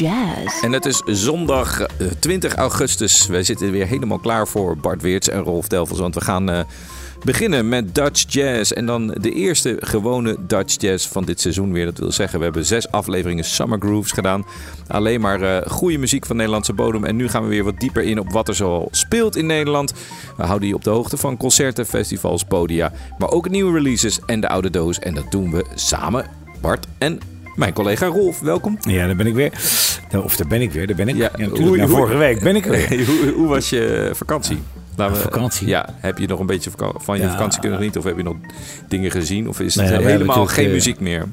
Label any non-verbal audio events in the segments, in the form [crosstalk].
Jazz. En het is zondag eh, 20 augustus. Wij zitten weer helemaal klaar voor Bart Weerts en Rolf Delvels. Want we gaan eh, beginnen met Dutch Jazz. En dan de eerste gewone Dutch Jazz van dit seizoen weer. Dat wil zeggen, we hebben zes afleveringen Summer Grooves gedaan. Alleen maar eh, goede muziek van Nederlandse bodem. En nu gaan we weer wat dieper in op wat er zoal speelt in Nederland. We houden je op de hoogte van concerten, festivals, podia. Maar ook nieuwe releases en de oude doos. En dat doen we samen, Bart en mijn collega Rolf. Welkom. Ja, daar ben ik weer. Nou, Of daar ben ik weer, daar ben ik. Ja, Ja, hoe-. Nou, hoe- vorige week ben ik er weer. [laughs] hoe, hoe was je vakantie? Laten we- Vakantie? Ja, heb je nog een beetje van je Ja. vakantie kunnen genieten? Of heb je nog dingen gezien? Of is het Nou ja, helemaal geen eh, muziek meer?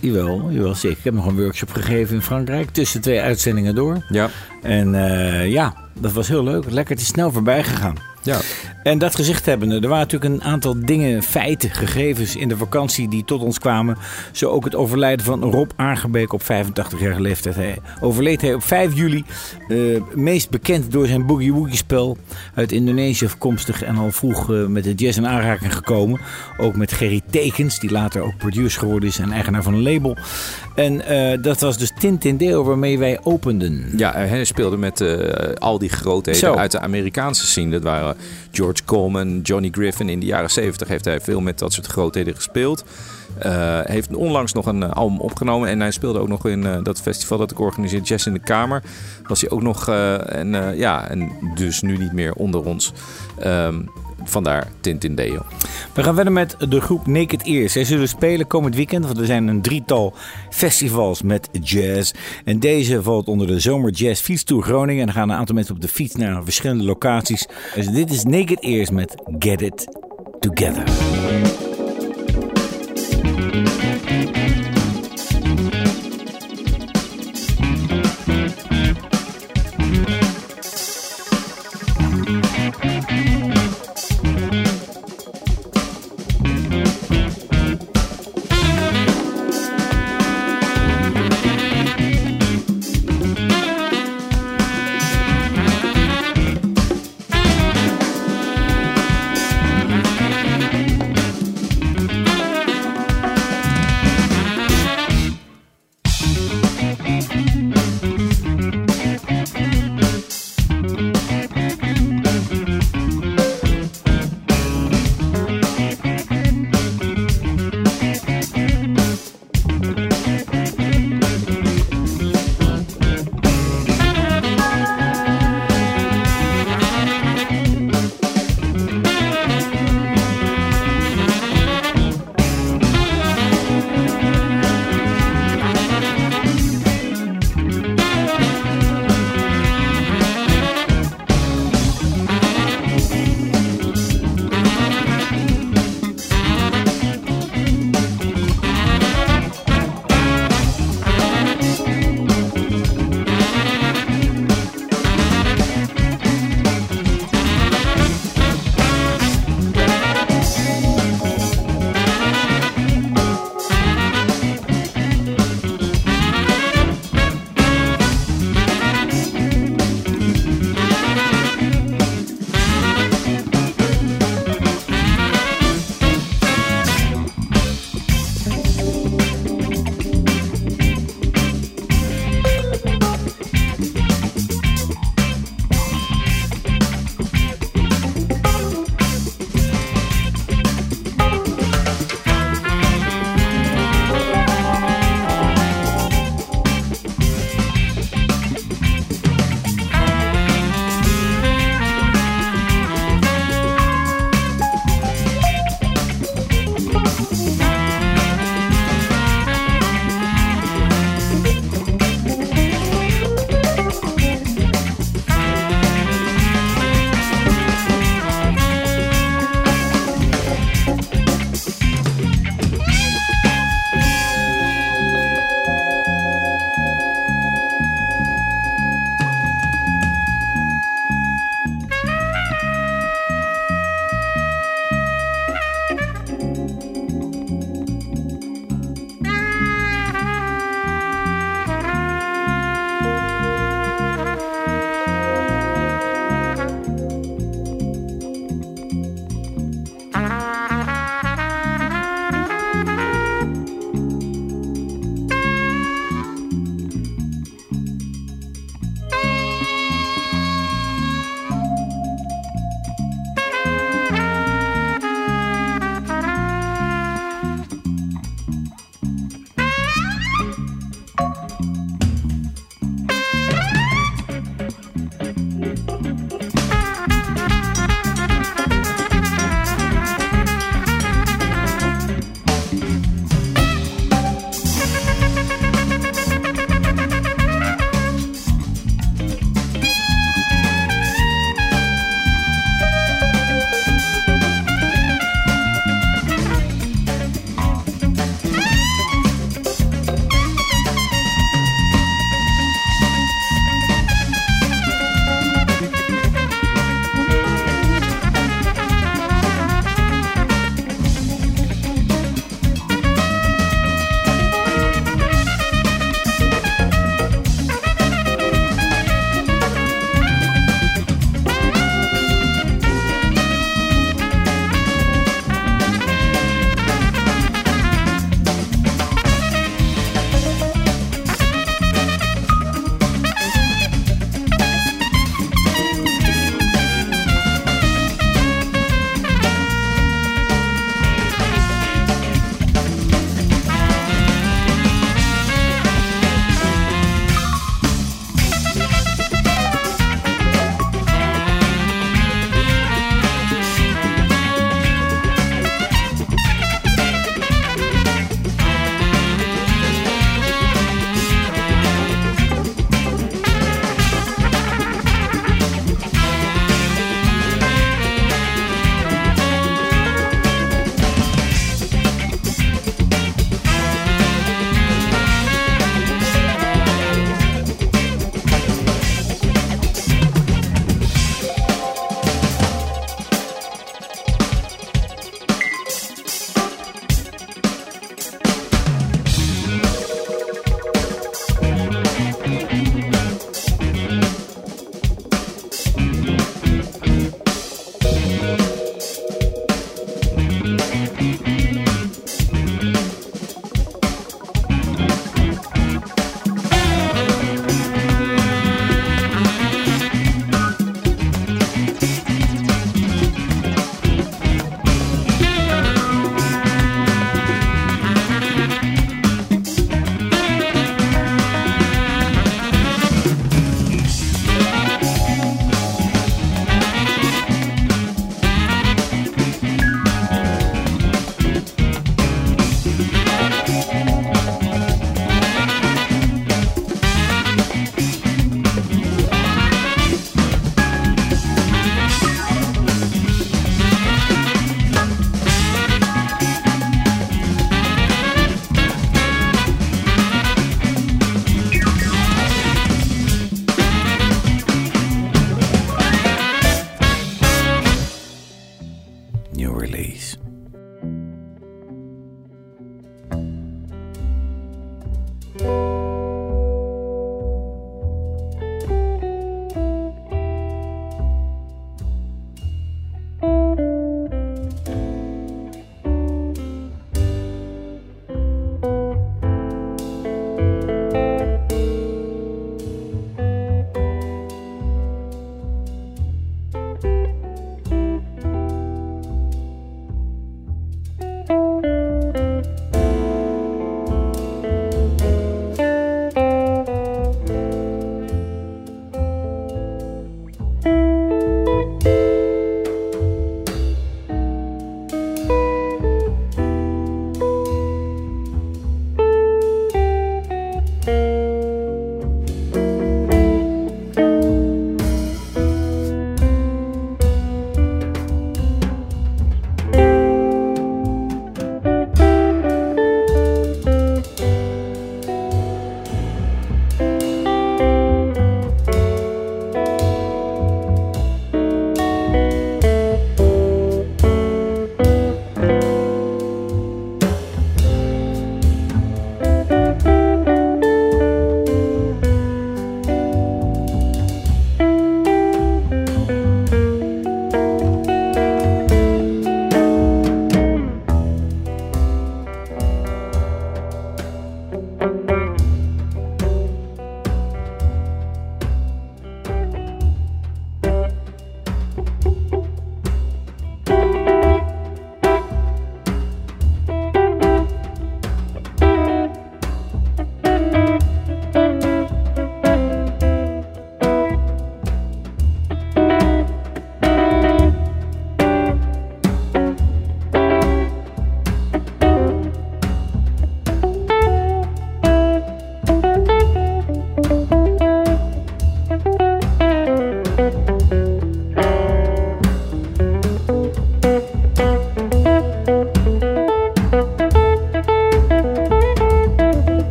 Jawel, jawel, zeker. Ik heb nog een workshop gegeven in Frankrijk. Tussen twee uitzendingen door. Ja. En eh, ja, dat was heel leuk. Lekker te snel voorbij gegaan. Ja. En dat gezegd hebbende, er waren natuurlijk een aantal dingen, feiten, gegevens in de vakantie die tot ons kwamen. Zo ook het overlijden van Rob Aangebeek op 85-jarige leeftijd. Hij overleed hij op 5 juli, eh, meest bekend door zijn Boogie Woogie spel. Uit Indonesië afkomstig en al vroeg eh, met de jazz in aanraking gekomen. Ook met Gerry Tekens, die later ook producer geworden is en eigenaar van een label. En eh, dat was dus Tintindeo waarmee wij openden. Ja, hij speelde met al die grootheden Zo. uit de Amerikaanse scene. Dat waren George Coleman, Johnny Griffin. In de jaren 70 heeft hij veel met dat soort grootheden gespeeld. Eh, heeft onlangs nog een eh, album opgenomen. En hij speelde ook nog in eh, dat festival dat ik organiseer, Jazz in de Kamer. Was hij ook nog. en, ja, en dus nu niet meer onder ons. Ehm, vandaar Tintindeo. We gaan verder met de groep Naked Ears. Zij zullen spelen komend weekend, want er zijn een drietal festivals met jazz. En deze valt onder de Zomer Jazz Fiets Groningen. En dan gaan een aantal mensen op de fiets naar verschillende locaties. Dus dit is Naked Ears met Get It Together.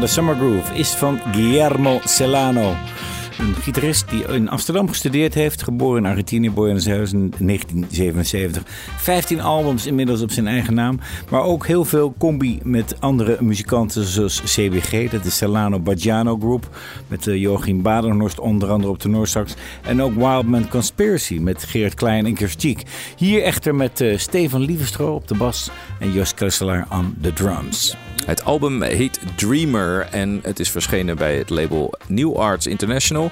De Summer Groove is van Guillermo Celano. Een gitarist die in Amsterdam gestudeerd heeft. Geboren in Argentinië, Buenos Aires in 1977. 15 albums inmiddels op zijn eigen naam. Maar ook heel veel combi met andere muzikanten zoals CBG. Dat is Celano Bajano Group. Met uh, Joachim Badenhorst onder andere op de Noorsax. En ook Wildman Conspiracy met Geert Klein en Kerstiek. Hier echter met uh, Stefan Lievestro op de bas en Jos Kesselaar aan de drums. Het album heet Dreamer en het is verschenen bij het label New Arts International.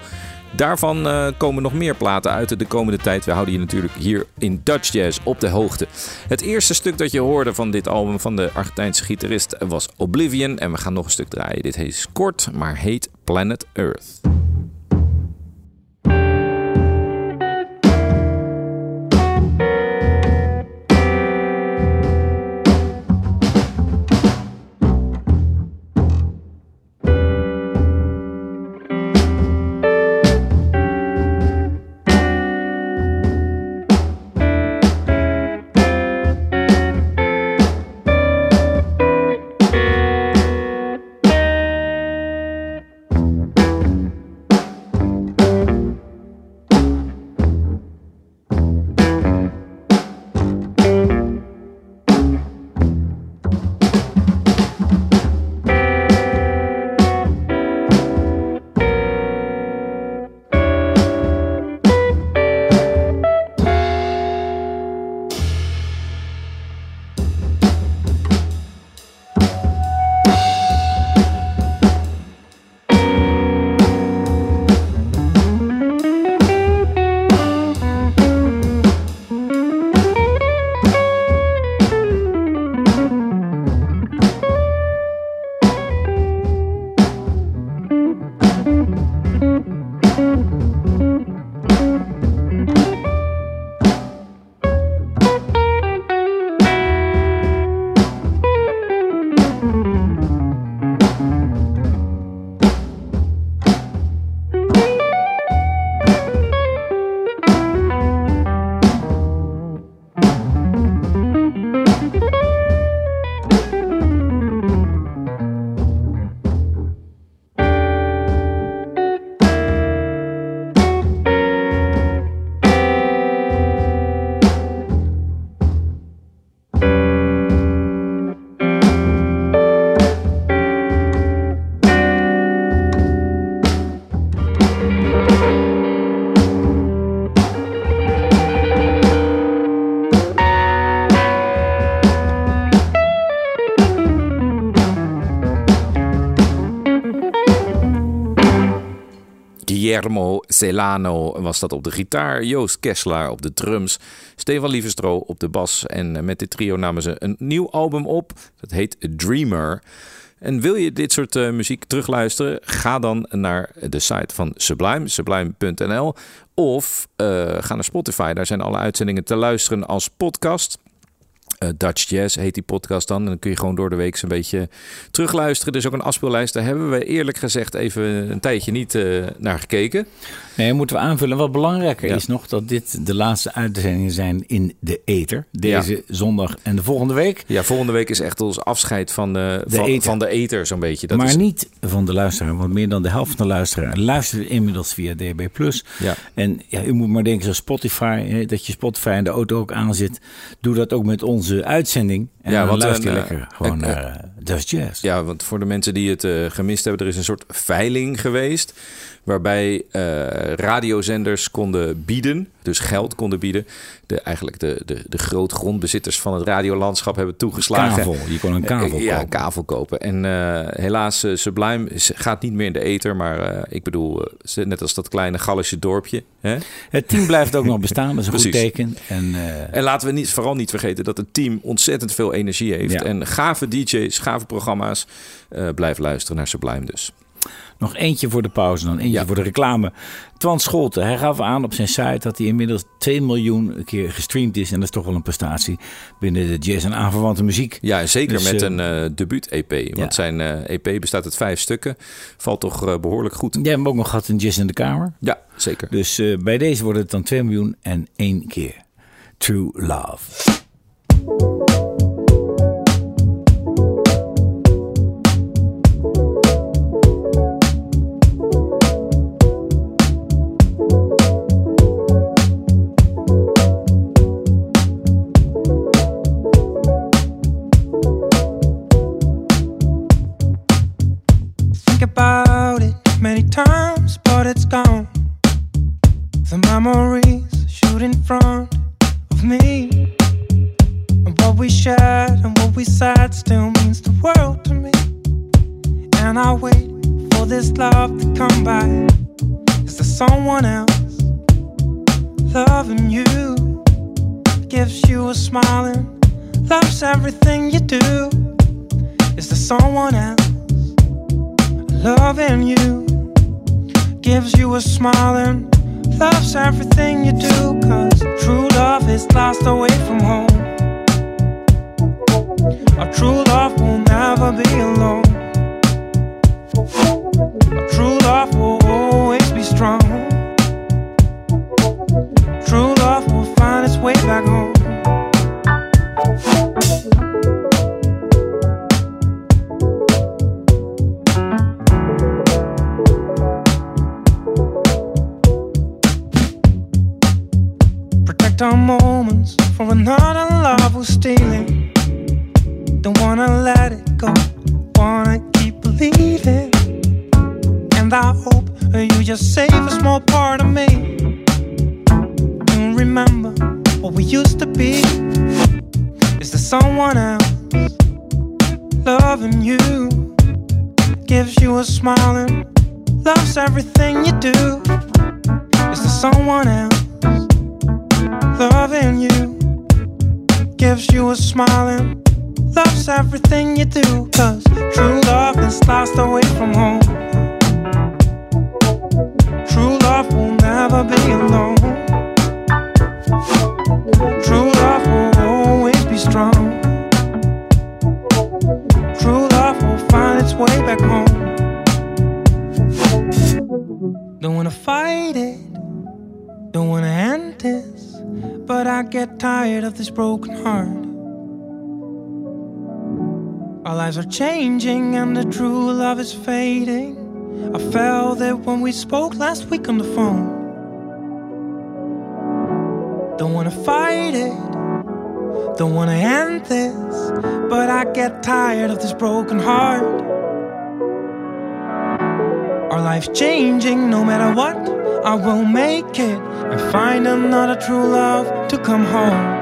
Daarvan uh, komen nog meer platen uit de komende tijd. We houden je natuurlijk hier in Dutch Jazz op de hoogte. Het eerste stuk dat je hoorde van dit album van de Argentijnse gitarist was Oblivion. En we gaan nog een stuk draaien. Dit heet kort, maar heet Planet Earth. Guillermo Celano was dat op de gitaar, Joost Kesselaar op de drums, Stefan Lievestro op de bas. En eh, met dit trio namen ze een nieuw album op, dat heet Dreamer. En wil je dit soort uh, muziek terugluisteren? Ga dan naar de site van Sublime, sublime.nl. Of uh, ga naar Spotify, daar zijn alle uitzendingen te luisteren als podcast. Uh, Dutch Jazz heet die podcast dan. En dan kun je gewoon door de week een beetje terugluisteren. Dus ook een afspeellijst. Daar hebben we eerlijk gezegd even een tijdje niet uh, naar gekeken. Nee, moeten we aanvullen. Wat belangrijker ja. is nog dat dit de laatste uitzendingen zijn in de Eter. Deze ja. zondag en de volgende week. Ja, volgende week is echt ons afscheid van de, de van, eter. van de Eter zo'n beetje. Dat maar is... niet van de luisteraar. Want meer dan de helft van de luisteraar luistert inmiddels via DB+. Ja. En ja, u moet maar denken zo Spotify. Dat je Spotify in de auto ook aanzet. Doe dat ook met onze uitzending. En ja, want luister je uh, lekker gewoon uh, naar Jazz. Ja, want voor de mensen die het gemist hebben, er is een soort veiling geweest. Waarbij uh, radiozenders konden bieden, dus geld konden bieden. De, eigenlijk de, de, de grootgrondbezitters van het radiolandschap hebben toegeslagen. Kavel, je kon een kavel kopen. Ja, kavel kopen. En uh, helaas, Sublime gaat niet meer in de ether. Maar ik bedoel, net als dat kleine Gallische dorpje. Hè? Het team blijft ook nog bestaan, dat is een goed teken. En, en laten we niet, vooral niet vergeten dat het team ontzettend veel energie heeft. Ja. En gave DJ's, gave programma's. blijf luisteren naar Sublime dus. Nog eentje voor de pauze, dan eentje ja. voor de reclame. Twan Scholten, hij gaf aan op zijn site dat hij inmiddels 2 miljoen keer gestreamd is. En dat is toch wel een prestatie binnen de jazz en aanverwante muziek. Ja, zeker dus, met uh, een uh, debuut-EP. Want ja. zijn uh, EP bestaat uit vijf stukken. Valt toch behoorlijk goed. Jij hebt hem ook nog gehad in Jazz in de Kamer. Ja, zeker. Dus bij deze wordt het dan 2 miljoen en één keer. True Love. It's gone. The memories shoot in front of me. And what we shared and what we said still means the world to me. And I wait for this love to come back. Is there someone else loving you? Gives you a smile and loves everything you do. Is there someone else loving you? Gives you a smile and loves everything you do. Cause true love is lost away from home. A true love will never be alone. A true love will always be strong. True love will find its way back home. But I get tired of this broken heart. Our lives are changing and the true love is fading. I felt it when we spoke last week on the phone. Don't wanna fight it, don't wanna end this, but I get tired of this broken heart. Our life's changing no matter what, I will make it and find another true love to come home.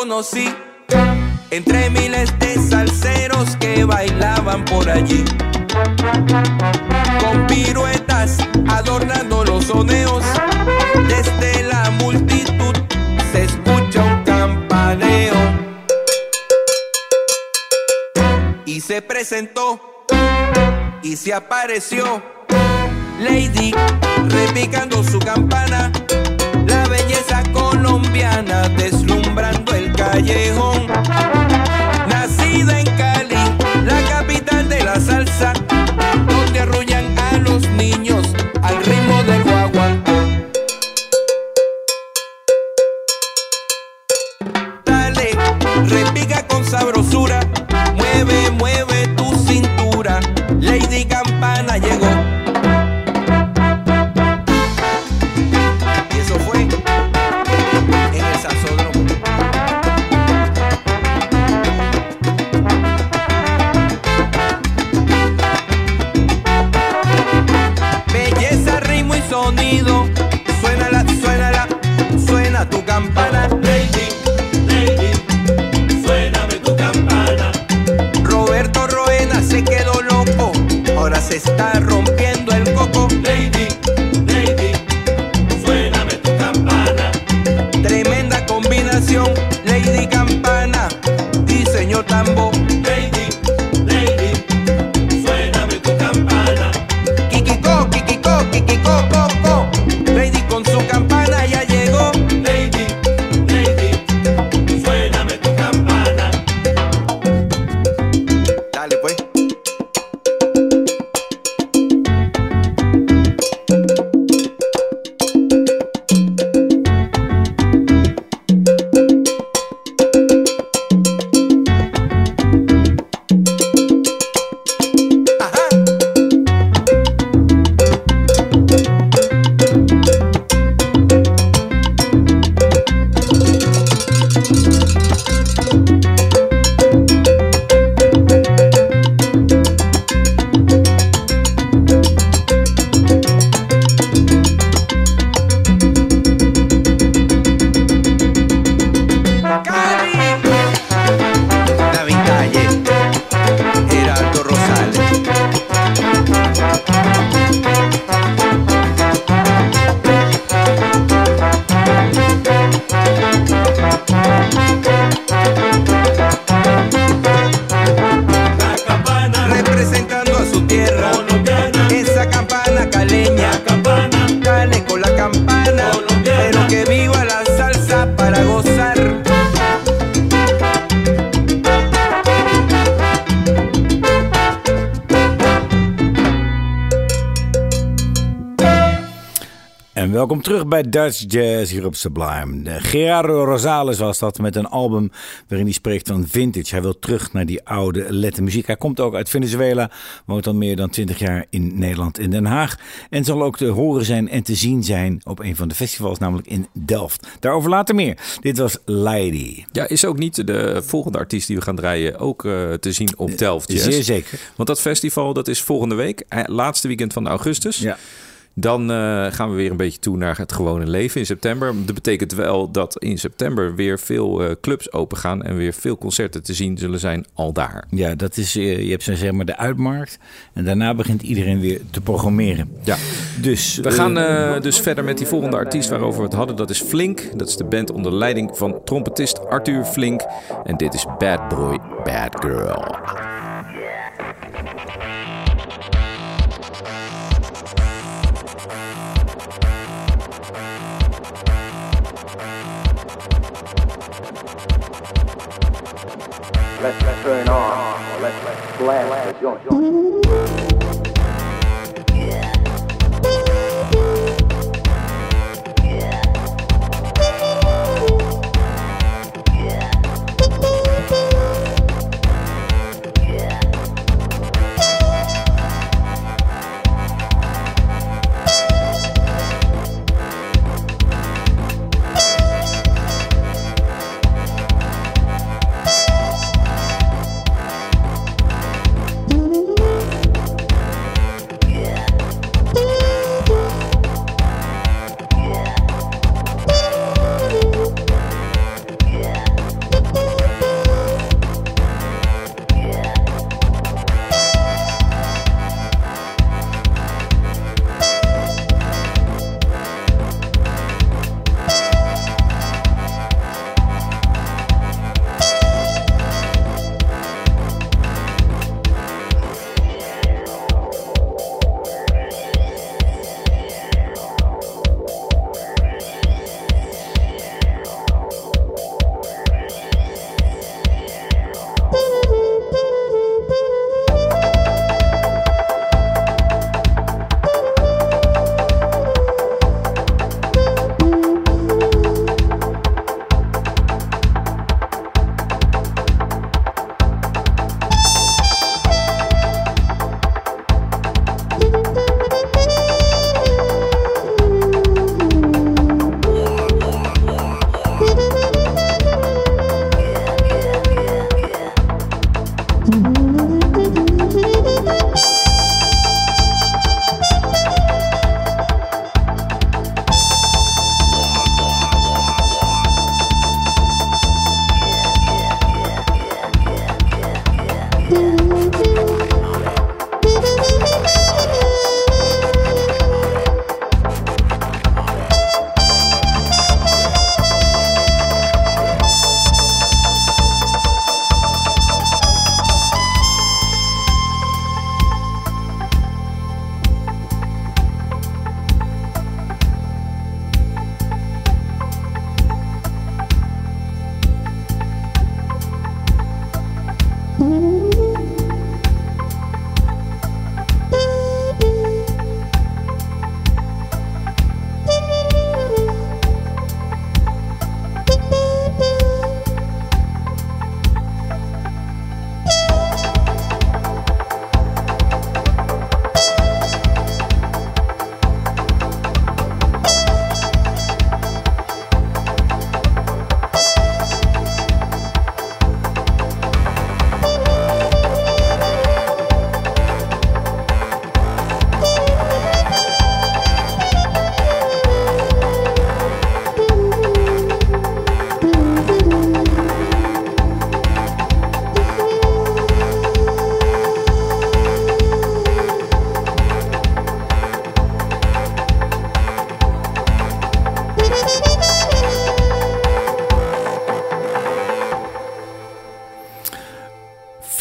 Conocí entre miles de salseros que bailaban por allí. Con piruetas adornando los soneos, desde la multitud se escucha un campaneo. Y se presentó y se apareció Lady repicando su campana la belleza colombiana deslumbrando el callejón. Nacida en Cali, la capital de la salsa, donde arrullan a los niños al ritmo del guaguancó. Dale, repica con sabrosura, mueve, mueve tu cintura. Lady Campana llegó. Está bij Dutch Jazz hier op Sublime. De Gerardo Rosales was dat met een album waarin hij spreekt van vintage. Hij wil terug naar die oude lette muziek. Hij komt ook uit Venezuela, woont al meer dan 20 jaar in Nederland in Den Haag. En zal ook te horen zijn en te zien zijn op een van de festivals, namelijk in Delft. Daarover later meer. Dit was Lady. Ja, is ook niet de volgende artiest die we gaan draaien ook eh, te zien op Delft Jazz? Zeer zeker. Want dat festival dat is volgende week, eh, laatste weekend van augustus. Ja. Dan eh, gaan we weer een beetje toe naar het gewone leven in september. Dat betekent wel dat in september weer veel eh, clubs open gaan en weer veel concerten te zien zullen zijn al daar. Ja, dat is, eh, je hebt zo zeg maar de uitmarkt. En daarna begint iedereen weer te programmeren. Ja. Dus We gaan dus verder met die volgende artiest waarover we het hadden. Dat is Flink. Dat is de band onder leiding van trompetist Arthur Flink. En dit is Bad Boy, Bad Girl. Let's, let's turn on, let's, let's blast the joint.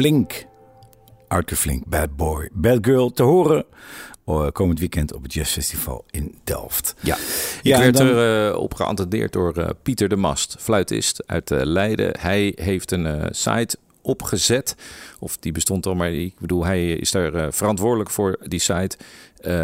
Flink. Arthur Flink, Bad Boy, Bad Girl te horen. eh, komend weekend op het Jazzfestival in Delft. Ja, ik Ja, werd dan- er eh, op geattendeerd door eh, Pieter de Mast, fluitist uit Leiden. Hij heeft een site opgezet, of die bestond al, maar ik bedoel, hij is daar verantwoordelijk voor die site.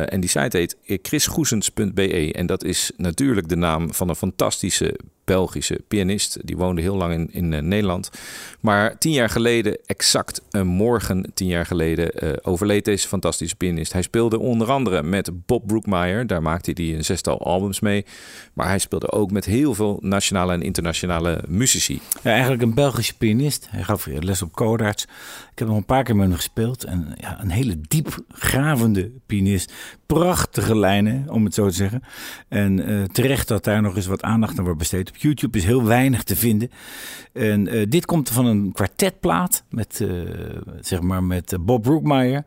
En die site heet chrisgoesens.be en dat is natuurlijk de naam van een fantastische Belgische pianist. Die woonde heel lang in, in eh, Nederland. Maar tien jaar geleden, exact een morgen tien jaar geleden, eh, overleed deze fantastische pianist. Hij speelde onder andere met Bob Brookmeyer. Daar maakte hij een zestal albums mee. Maar hij speelde ook met heel veel nationale en internationale muzici. Ja, eigenlijk een Belgische pianist. Hij gaf les op Codarts. Ik heb nog een paar keer met hem gespeeld. En ja, een hele diep gravende pianist. Prachtige lijnen, om het zo te zeggen. En eh, terecht dat daar nog eens wat aandacht aan wordt besteed. Op YouTube is heel weinig te vinden. En eh, dit komt van een kwartetplaat met, eh, zeg maar met eh, Bob Brookmeyer.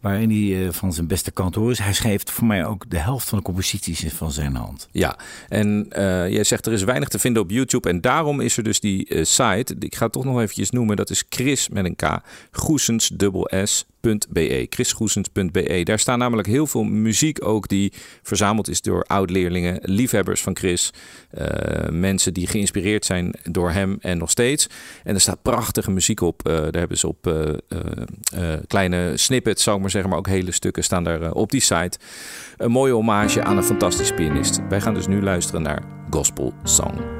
Waarin hij van zijn beste kant hoort. Hij schreef voor mij ook de helft van de composities is van zijn hand. Ja, en jij zegt er is weinig te vinden op YouTube. En daarom is er dus die site. Ik ga het toch nog eventjes noemen. Dat is Chris met een K. Goesens, dubbel S. .be, chrisgoesens.be. Daar staan namelijk heel veel muziek ook die verzameld is door oud-leerlingen, liefhebbers van Chris, eh, mensen die geïnspireerd zijn door hem en nog steeds. En er staat prachtige muziek op. Eh, daar hebben ze op eh, kleine snippets, zou maar zeggen, maar ook hele stukken staan daar op die site. Een mooie hommage aan een fantastische pianist. Wij gaan dus nu luisteren naar Gospel Song.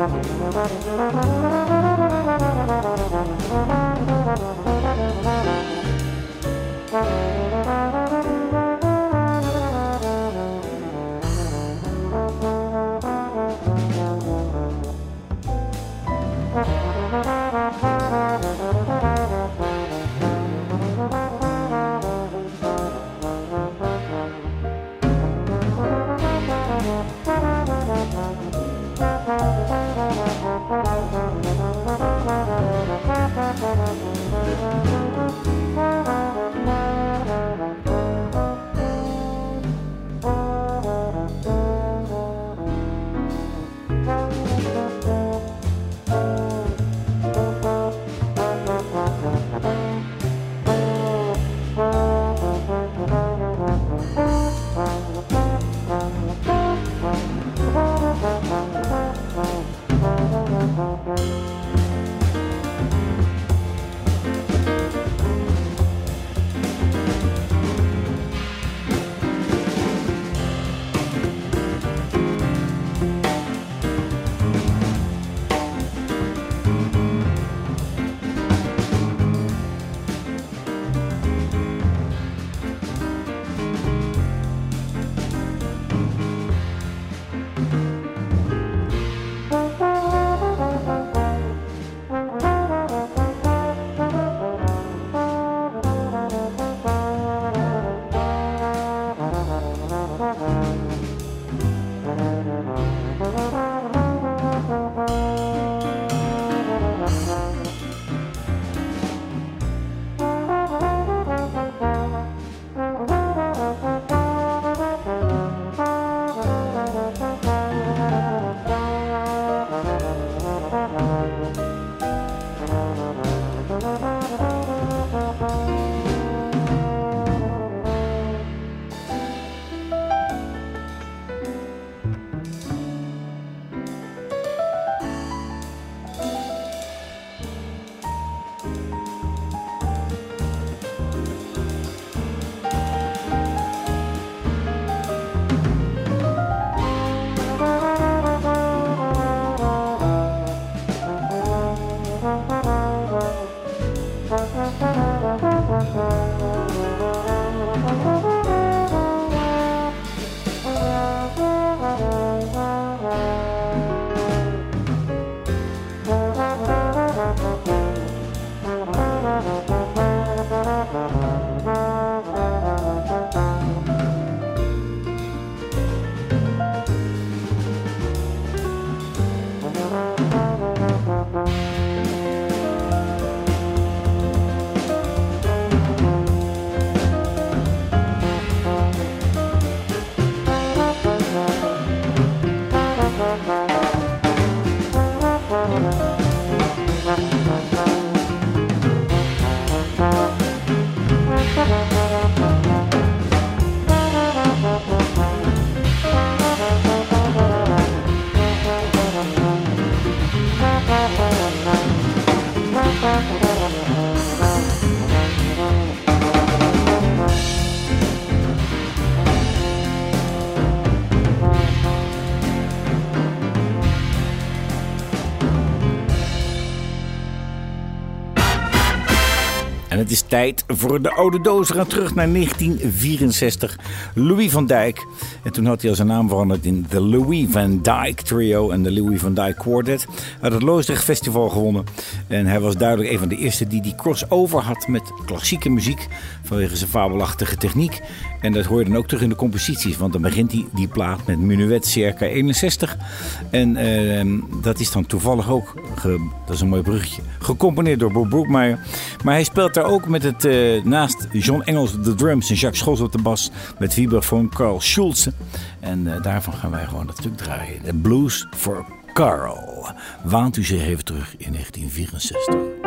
Thank you. Het is tijd voor de oude doos. We gaan terug naar 1964. Louis van Dijk. En toen had hij al zijn naam veranderd in de Louis van Dijk Trio en de Louis van Dijk Quartet. Had het Loosdrecht Festival gewonnen. En hij was duidelijk een van de eerste die die crossover had met klassieke muziek. Vanwege zijn fabelachtige techniek. En dat hoor je dan ook terug in de composities. Want dan begint hij die plaat met Minuet circa 61. En eh, dat is dan toevallig ook, dat is een mooi bruggetje, gecomponeerd door Bob Broekmeyer. Maar hij speelt daar ook met het, eh, naast John Engels op de drums en Jacques Scholz op de bas. Met vibrafoon Carl Schulze. En eh, daarvan gaan wij gewoon dat stuk draaien. De Blues for Carl. Waant u zich even terug in 1964.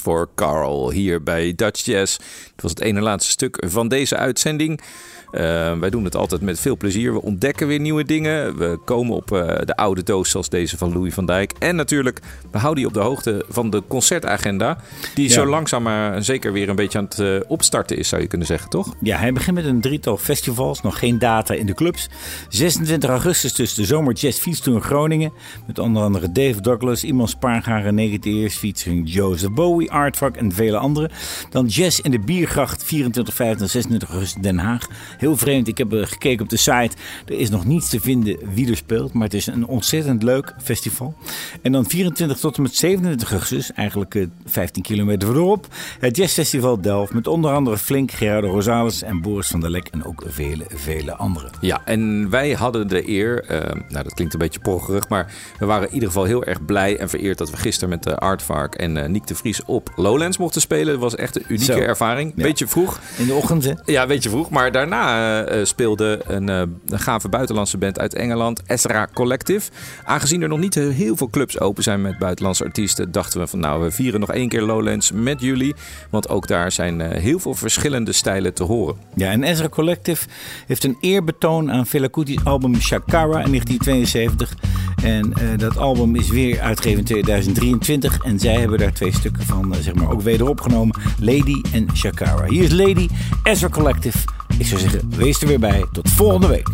For Carl hier bij Dutch Jazz. Het was het ene laatste stuk van deze uitzending. Uh, wij doen het altijd met veel plezier. We ontdekken weer nieuwe dingen. We komen op uh, de oude doos zoals deze van Louis van Dijk. En natuurlijk, we houden je op de hoogte van de concertagenda. Die Ja. zo langzaam maar zeker weer een beetje aan het uh, opstarten is, zou je kunnen zeggen, toch? Ja, hij begint met een drietal festivals, nog geen data in de clubs. 26 augustus dus de Zomer Jazz Fiets in Groningen. Met onder andere Dave Douglas, Iman Spaargaren, Negatiers, featuring Joseph Bowie, Artfuck en vele anderen. Dan Jazz in de Biergracht, 24, 25 en 26 augustus Den Haag. Heel vreemd, ik heb eh, gekeken op de site. Er is nog niets te vinden wie er speelt, maar het is een ontzettend leuk festival. En dan 24 tot en met 27 augustus, eigenlijk eh, 15 kilometer verderop, het Jazzfestival Delft. Met onder andere Flink, Gerardo Rosales en Boris van der Lek en ook vele, vele anderen. Ja, en wij hadden de eer, uh, nou dat klinkt een beetje proggerig, maar we waren in ieder geval heel erg blij en vereerd dat we gisteren met de Artvark en uh, Niek de Vries op Lowlands mochten spelen. Dat was echt een unieke Zo. ervaring. Ja. Beetje vroeg. In de ochtend, hè? Ja, beetje vroeg. Maar daarna uh, speelde een, uh, een gave buitenlandse band uit Engeland, Ezra Collective. Aangezien er nog niet heel veel clubs open zijn met buitenlandse artiesten, dachten we van nou, we vieren nog één keer Lowlands met jullie. Want ook daar zijn heel veel verschillende stijlen te horen. Ja, en Ezra Collective heeft een eerbetoon aan Fela Kuti's album Shakara in 1972. En dat album is weer uitgegeven in 2023. En zij hebben daar twee stukken van, zeg maar, ook weder opgenomen. Lady en Shakara. Hier is Lady, Ezra Collective. Ik zou zeggen, wees er weer bij. Tot volgende week.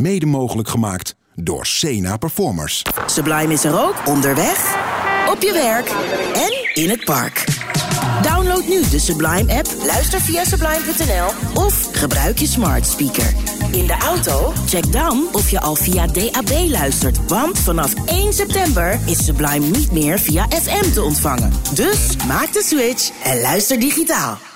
Mede mogelijk gemaakt door Sena Performers. Sublime is er ook onderweg, op je werk en in het park. Download nu de Sublime-app, luister via sublime.nl of gebruik je smart speaker. In de auto? Check dan of je al via DAB luistert. Want vanaf 1 september is Sublime niet meer via FM te ontvangen. Dus maak de switch en luister digitaal.